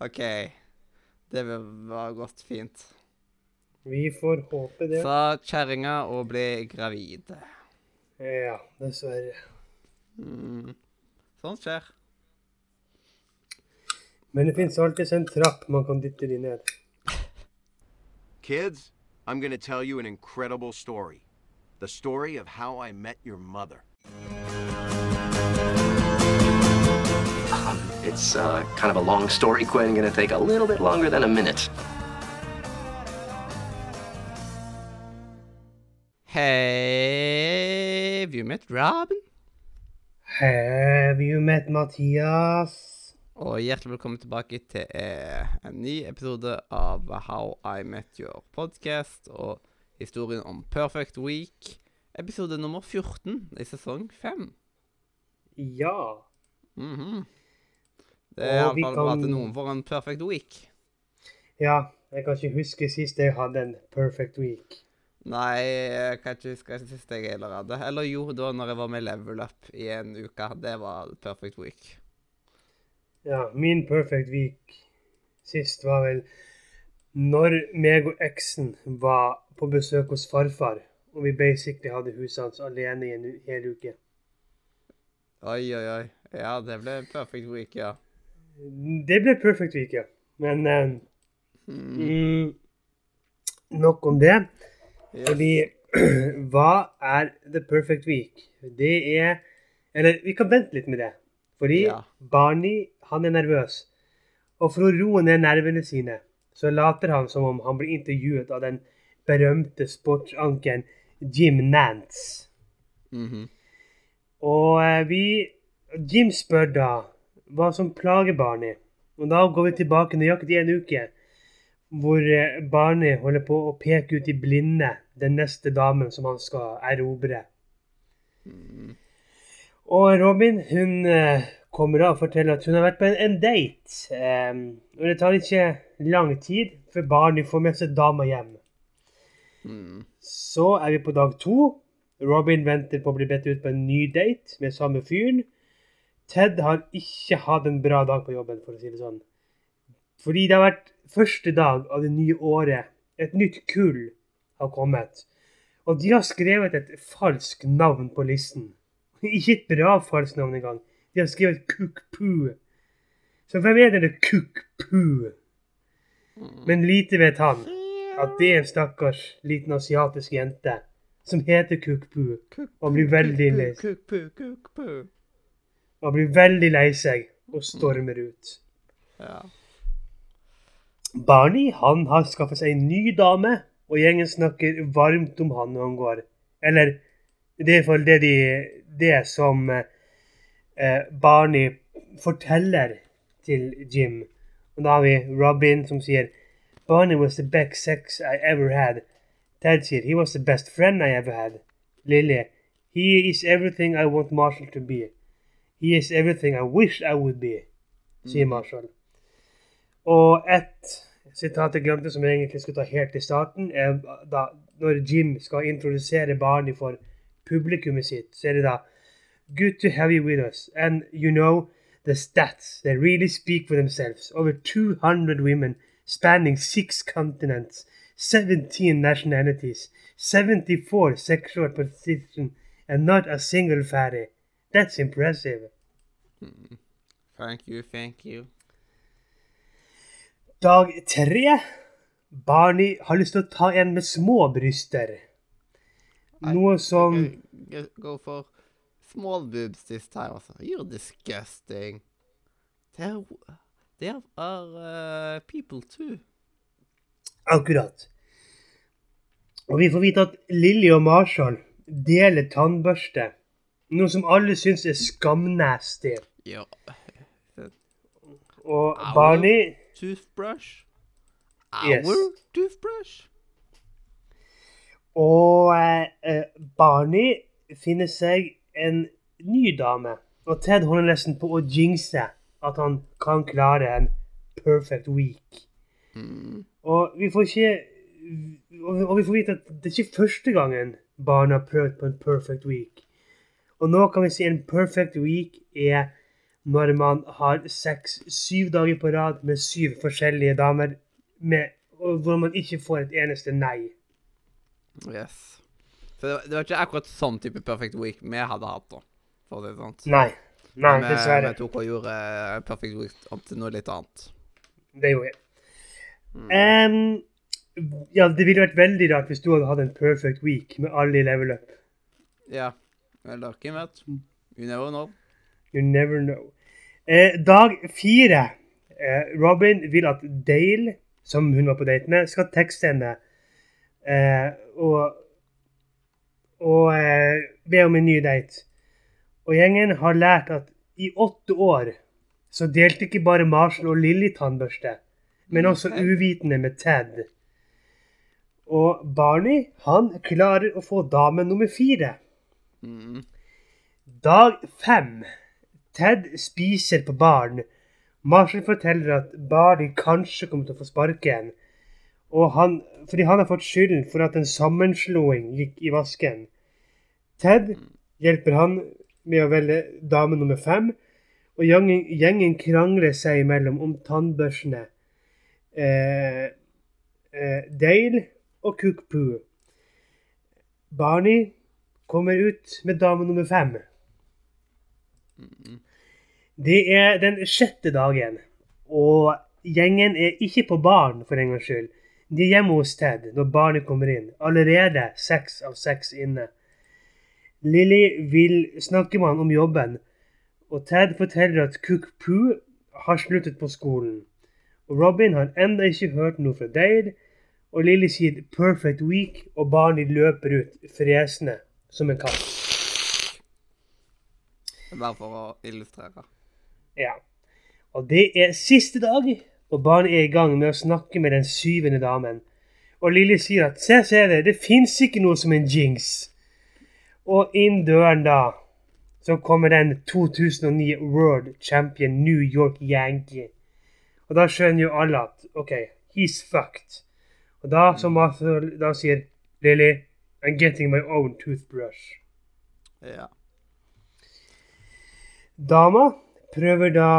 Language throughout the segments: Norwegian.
OK. Det var godt fint. Vi får håpe det. Sa kjerringa og ble gravid. Ja, dessverre. Mm. Sånt skjer. Men det fins alltid en trapp man kan dytte de ned. Kids, I'm going to tell you an incredible story. The story of how I met your mother. It's uh, kind of a long story, Quinn. Gonna take a little bit longer than a minute. Have you met Robin? Have you met Mathias? Og hjertelig velkommen tilbake til eh, en ny episode av How I Met Your Podcast og historien om Perfect Week. Episode nummer 14 i sesong 5. Ja. Mhm. Det er iallfall bra at noen for en perfect week. Ja, jeg kan ikke huske sist jeg hadde en perfect week. Nei, jeg kan ikke huske sist jeg heller hadde. Eller jo, da når jeg var med Level Up i en uke. Det var perfect week. Ja, min perfect week sist var vel når meg og eksen var på besøk hos farfar, og vi basically hadde huset hans alene i en hel uke. Oi, oi, oi. Ja, det ble perfect week, ja. Det ble perfect week, ja. Men eh, Mm. mm, nok om det. Yes. Fordi hva er the perfect week? Det er Eller vi kan vente litt med det. Fordi Ja. Barney han er nervøs. Og for å roe ned nervene sine, så later han som om han blir intervjuet av den berømte sportsankeren Jim Nance. Mhm. Og eh, vi Jim spør da hva som plager Barney. Og da går vi tilbake nøyaktig en uke, hvor eh, Barney holder på å peke ut i blinde den neste damen som han skal erobre. Og Robin hun eh, kommer da og forteller at hun har vært på en, en date. Um, og det tar ikke lang tid før Barney får med seg dama hjem. Mm. Så er vi på dag to. Robin venter på å bli bedt ut på en ny date med samme fyren. Ted har ikke hatt en bra dag på jobben, for å si det sånn. Fordi det har vært første dag av det nye året. Et nytt kull har kommet. Og de har skrevet et falskt navn på listen. Ikke et bra falskt navn engang. De har skrevet Kuk-Pu. Så hvem er denne Kuk-Pu? Men lite vet han at det er en stakkars liten asiatisk jente som heter Kuk-Pu. Og blir veldig lei Kuk-pu. blir veldig lei seg og stormer ut. Ja. Barney han har skaffet seg en ny dame, og gjengen snakker varmt om han når han går. Eller det er i hvert fall det, de, det som eh, Barney forteller til Jim. Og da har vi Robin som sier Barney was the best sex I ever had. Ted sier he was the best friend I ever had. Lily he is everything I want Marshall to be. He is everything I wish I would be, sier Marshall. Og et sitat jeg glemte som jeg egentlig skulle ta helt i starten, er da når Jim skal introdusere Barney for publikummet sitt, så er det da Good to have you with us. And you know, the stats, they really speak for themselves. Over 200 women spanning six continents, 17 nationalities, 74 sexual positions, and not a single fatty. That's impressive. Thank you, thank you. Dag tre. Barney har lyst til å ta en med små bryster. Noe som Go- Go for small boobs this time, altså. You're disgusting. There, are, are uh, people too. Akkurat. Og vi får vite at Lilly og Marshall deler tannbørste. Noe som alle syns er skamnasty. Ja. Og Our Barney Toothbrush. Yes. Our toothbrush. Og eh, eh, Barney finner seg en ny dame. Og Ted holder nesten på å jinxe at han kan klare en perfect week. Mm. Og vi får ikke og vi får vite at det er ikke første gangen barna har prøvd på en perfect week. Og nå kan vi si en perfect week er når man har seks-syv dager på rad med syv forskjellige damer, med, hvor man ikke får et eneste nei. Yes. Så det var, det var ikke akkurat sånn type perfect week vi hadde hatt, da. For det sant? Nei. Nei, vi, dessverre. vi tok og gjorde eh, perfect week om til noe litt annet. Det gjorde jeg. Um, ja, det ville vært veldig rart hvis du hadde hatt en perfect week med alle i level up. Ja. Eller hvem vet? You never know. You never know. Eh, dag fire. Eh, Robin vil at Dale, som hun var på date med, skal tekste henne eh, og, og eh, be om en ny date. Og gjengen har lært at i åtte år så delte ikke bare Marshall og Lilly tannbørste, men også uvitende med Ted. Og Barney, han klarer å få dame nummer fire. Dag fem. Ted spiser på baren. Marshall forteller at Barney kanskje kommer til å få sparken. Og han, fordi han har fått skylden for at en sammenslåing gikk i vasken. Ted hjelper han med å velge dame nummer fem, og gjengen, gjengen krangler seg imellom om tannbørsene. Eh, eh, Dale og Cook Poo. Barney kommer ut med dame nummer fem. Det er den sjette dagen, og gjengen er ikke på baren for en gangs skyld. De er hjemme hos Ted når barnet kommer inn. Allerede seks av seks inne. Lilly vil snakke med han om jobben, og Ted forteller at Cook Poo har sluttet på skolen. Og Robin har enda ikke hørt noe fra Dale, og Lilly sier 'perfect week', og barnet løper ut fresende som en katt. Bare for å illustrere. Ja. Og det er siste dag, og barnet er i gang med å snakke med den syvende damen. Og Lilly sier at se, se det, det fins ikke noe som en jinx. Og inn døren da, så kommer den 2009 World Champion New York Yankee. Og da skjønner jo alle at OK, he's fucked. Og da, som Arthur da sier Lilly, I'm getting my own toothbrush. Ja. Dama prøver da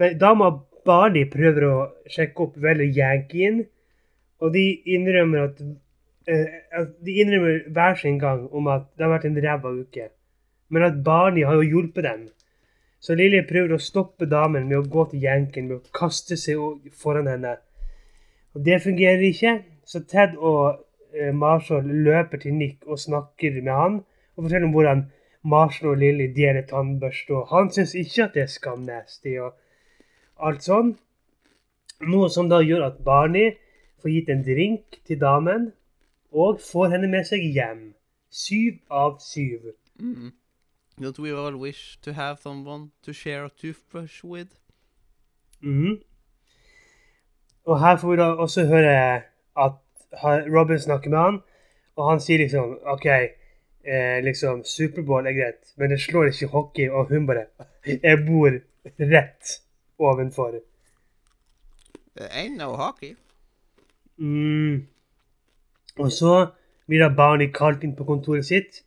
Nei, dama Barney prøver å sjekke opp vel Yankeen, og de innrømmer at, eh, De innrømmer hver sin gang om at det har vært en ræva uke, men at Barney har jo hjulpet dem. Så Lilly prøver å stoppe damen med å gå til Yankeen, med å kaste seg foran henne. Og Det fungerer ikke, så Ted og Marshall løper til Nick og snakker med han, og forteller om hvordan Marshall og Lilly deler tannbørste, og han syns ikke at det er skamnasty og alt sånn. Noe som da gjør at Barney får gitt en drink til damen, og får henne med seg hjem. Syv av syv. Mm. Don't we all wish to have someone to share a toothbrush with? Mm. Og her får vi da også høre at Robin snakker med han, og han sier liksom OK, eh, liksom Superbowl er greit, men det slår ikke hockey, og hun bare Jeg bor rett ovenfor. It ain't no hockey. Mm. Og så blir da Barney kalt inn på kontoret sitt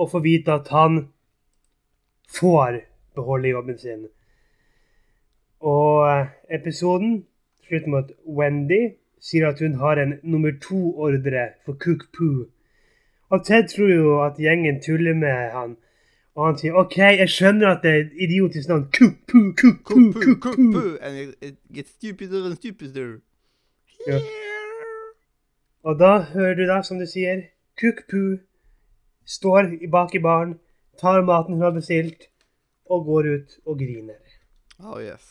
og får vite at han får beholde jobben sin. Og eh, episoden slutter med at Wendy sier at hun har en nummer to-ordre for Cook Poo. Og Ted tror jo at gjengen tuller med han. Og han sier OK, jeg skjønner at det er et idiotisk navn. Cook Poo, Cook Poo, Cook, Poo. and it gets stupider and stupider. Ja. Og da hører du da, som du sier, Cook Poo står bak i baren, tar maten hun har bestilt, og går ut og griner. Oh yes.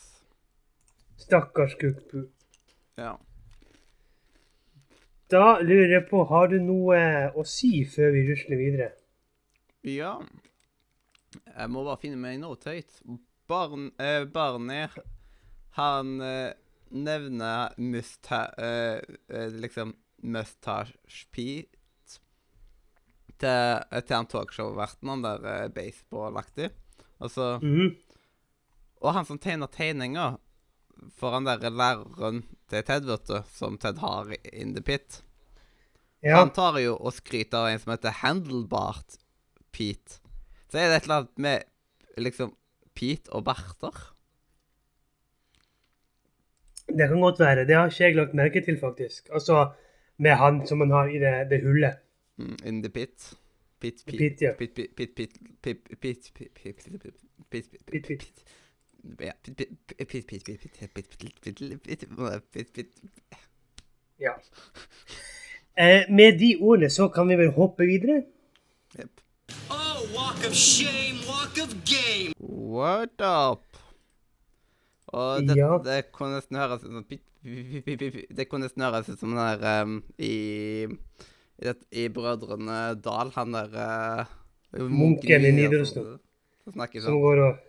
Stakkars Cook Poo. Ja. Da lurer jeg på, har du noe å si før vi rusler videre? Ja. Jeg må bare finne meg noe tøyt. Barn, eh, Barney, han eh, nevner musta, eh, eh, liksom Mustache Pete til, eh, til han talkshow-verten, han der eh, baseball-aktig. Altså -hmm. Og han som tegner tegninger for han der læreren til Ted, vet du, som Ted har in the pit. Ja. Han tar jo og skryter av en som heter Handlebart Pete. Så er det et eller annet med liksom Pete og Barter? Det kan godt være. Det har ikke jeg lagt merke til, faktisk. Altså med han som han har i det, det hullet. Mm, in the pit. Pit, pit, Pit. Pit, pit, pit, pit, pit, pit, pit, pit, pit, pit, pit, pit, Pit, pit. Pit, ja. Med de ordene så kan vi vel hoppe videre? Yep. Walk of shame, walk of game. Word up. Og det, ja. det kunne nesten høres ut som Det kunne nesten som den der i, Brødrene Dal, han der Munken i Nidarosdomen. Som går og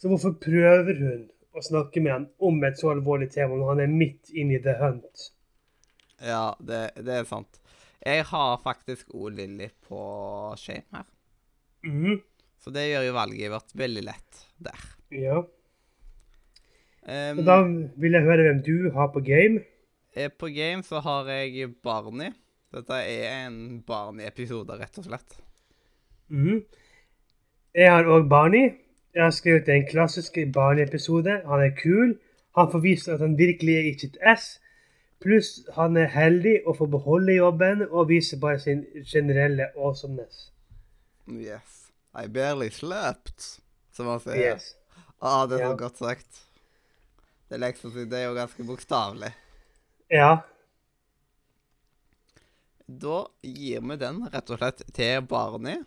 Så hvorfor prøver hun å snakke med han om et så alvorlig tema når han er midt inne i the hunt? Ja, det, det er sant. Jeg har faktisk O. Lilly på shame her. Mhm, Så det gjør jo valget vårt veldig lett der. Ja. Um, så da vil jeg høre hvem du har på game. eh, på game så har jeg Barney. Dette er en Barney-episode, rett og slett. Mhm. Jeg har òg Barney. Jeg har skrevet en klassisk Barney-episode. Han er kul. Han får vist at han virkelig er ikke et S. Pluss han er heldig og får beholde jobben og viser bare sin generelle awesomeness. Yes. I barely slept, som han sier. Yes. Ah, det er så Ja. godt sagt. Det er liksom, det er jo ganske bokstavelig. Ja. Da gir vi den rett og slett til Barney.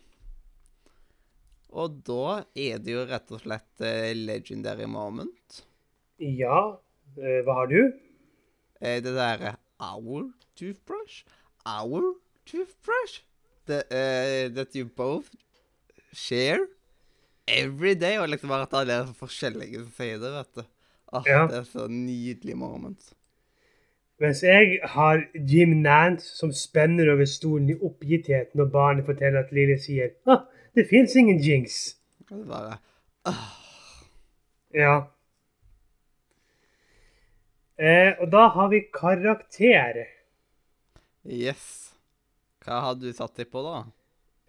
Og da er det jo rett og slett eh, legendary moment. Ja. Eh, hva har du? Eh, det derre Our toothbrush? Our toothbrush? The, uh, that you both share every day. Og liksom bare at alle er så forskjellige som sier det, vet du. Åh, Ja. Det er så nydelig moment. Mens jeg har Jim Nance som spenner over stolen i oppgittheten når barnet forteller at Lille sier ah, det fins ingen jinx. Det bare Ja. Eh, og da har vi karakter. Yes. Hva har du satt deg på, da?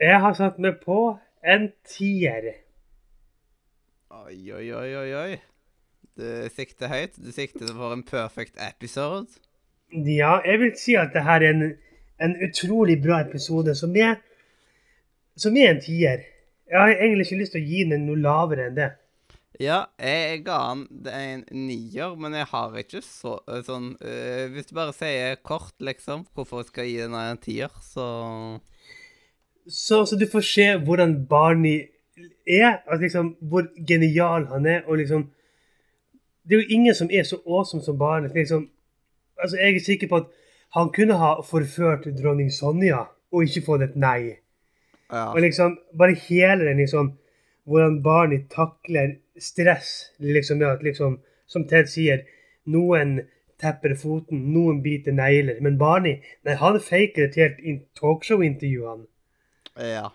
Jeg har satt meg på en tier. Oi, oi, oi, oi, oi. Du sikter høyt. Du sikter for en perfect episode. Ja, jeg vil si at det her er en, en utrolig bra episode som er, som er en tier. Jeg har egentlig ikke lyst til å gi den noe lavere enn det. Ja, jeg ga er en nier, men jeg har ikke så øh, sånn øh, Hvis du bare sier kort, liksom, hvorfor jeg skal gi den en tier, så Så, så du får se hvordan Barney er, altså liksom, hvor genial han er, og liksom Det er jo ingen som er så awesome som Barney. Liksom, altså, jeg er sikker på at han kunne ha forført dronning Sonja og ikke fått et nei. Ja. Og liksom, bare hele den liksom, hvordan Barney takler stress, liksom, ja, at liksom, som Ted sier, noen tepper foten, noen biter negler, men Barney, nei, han faker et helt in- talkshow-intervju, han. ja.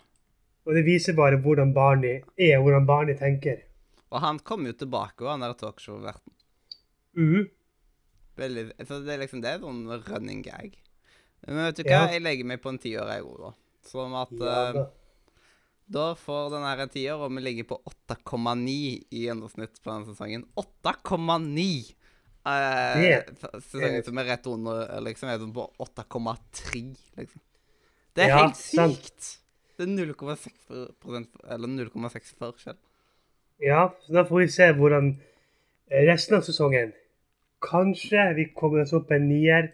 Og det viser bare hvordan Barney er, hvordan Barney tenker. Og han kom jo tilbake, og han der talkshow-verten. Mm. Veldig for det er liksom det er noen running gag. Men vet du hva, Ja. jeg legger meg på en tiår, jeg òg, da. Sånn at Ja, øh, da. Får den her en tier, og vi ligger på 8,9 i gjennomsnitt på denne sesongen. 8,9! Eh, sesongen som er rett under, er liksom er på 8,3, liksom. Det er Ja, helt sant. sykt! Det er 0,6 eller 0,6 forskjell. Ja, så da får vi se hvordan eh, resten av sesongen Kanskje vi kommer oss opp en nier.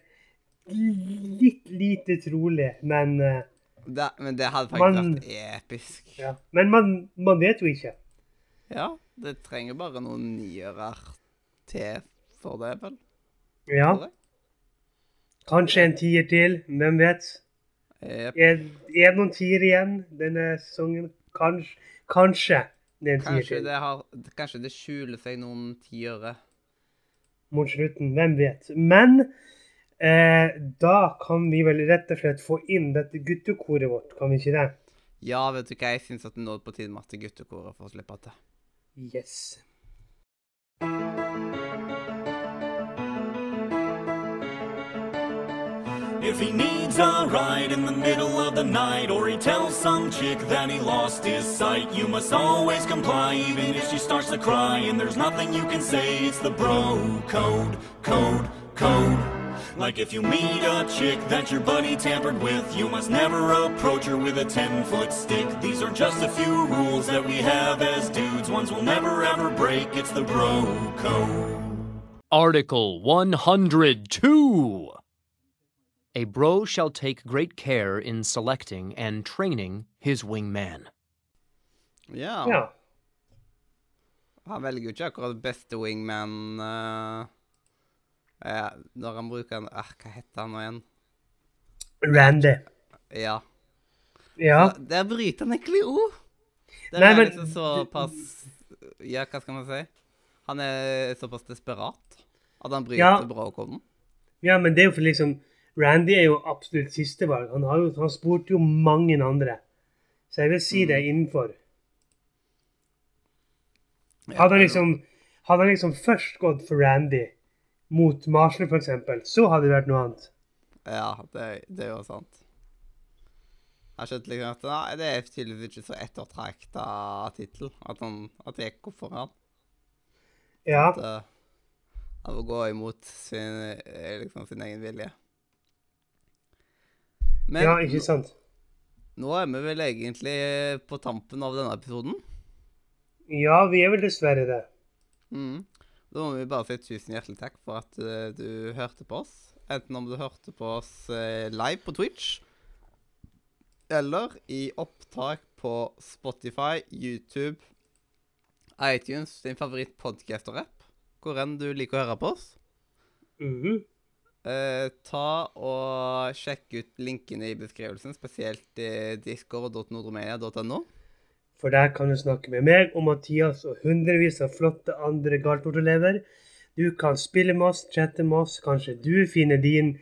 Litt lite trolig, men eh, Det, men det hadde faktisk Man- vært episk. ja. Men man, man vet jo ikke. Ja, det trenger bare noen niere til for det, vel? Ja, kanskje en tier til. Hvem vet? Yep. Er, er det noen tier igjen denne sesongen? Kanskje. Kanskje. Det er en tier til. det, har, kanskje det skjuler seg noen tiere. Mot slutten, hvem vet. Men eh, da kan vi vel rett og slett få inn dette guttekoret vårt, kan vi ikke det? Ja, vet du hva, jeg syns at det nå er på tide med at guttekoret får slippe til. Yes. If he needs a ride in the middle of the night, or he tells some chick that he lost his sight, you must always comply, even if she starts to cry. And there's nothing you can say, it's the bro code, code, code. Like if you meet a chick that your buddy tampered with, you must never approach her with a 10 foot stick. These are just a few rules that we have as dudes, ones we'll never ever break. It's the bro code. Article 102. A bro shall take great care in selecting and training his wingman. Ja. Ja. Han velger jo ikke akkurat beste wingman eh, eh, når han bruker en eh, Hva heter han nå igjen? Randy. Ja. Ja. Der bryter han egentlig ord. Der Nei, er men- liksom såpass Ja, hva skal man si? Han er såpass desperat at han bryter Ja. bråkoden. ja, men det er jo for liksom Randy er jo absolutt sistevalg. Han, har jo, han spurte jo mange andre. Så jeg vil si det innenfor. Hadde han liksom, hadde han liksom først gått for Randy mot Marsley, eksempel, så hadde det vært noe annet. Ja, det, det er jo sant. Jeg skjønte skjønt liksom at nei, det er tydeligvis ikke så ettertrakta tittel at, han- at gikk opp for ham. Ja. At, han av å gå imot sin, eh, liksom, sin egen vilje. Men ja, ikke sant? nå er vi vel egentlig på tampen av denne episoden. Ja, vi er vel dessverre det. Mm. Da må vi bare si tusen hjertelig takk for at uh, du hørte på oss. Enten om du hørte på oss uh, live på Twitch, eller i opptak på Spotify, YouTube, iTunes, din favoritt-podkast og rapp, hvor enn du liker å høre på oss. Mm -hmm. uh, ta og sjekk ut linkene i beskrivelsen, spesielt i discord.nordromania.no. For der kan du snakke med meg og Mathias og hundrevis av flotte andre Galtvort-elever. Du kan spille med oss, chatte med oss. Kanskje du finner din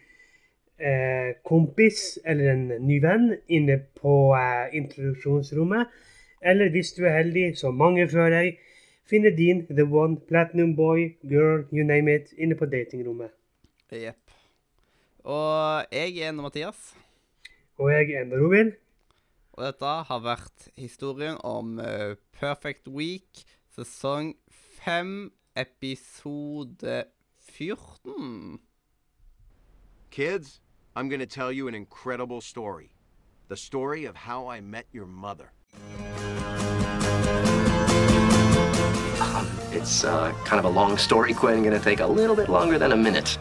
eh, kompis eller en ny venn inne på eh, introduksjonsrommet. Eller hvis du er heldig, som mange før deg, finner din the one, platinum boy, girl, you name it, inne på datingrommet. Jepp. Og jeg er Enda Mathias. Og jeg er enda Robin. Og dette har vært historien om eh, Perfect Week, sesong 5, episode 14. Kids, I'm going to tell you an incredible story. The story of how I met your mother. Um, it's uh, kind of a long story, Quinn. Gonna take a little bit longer than a minute.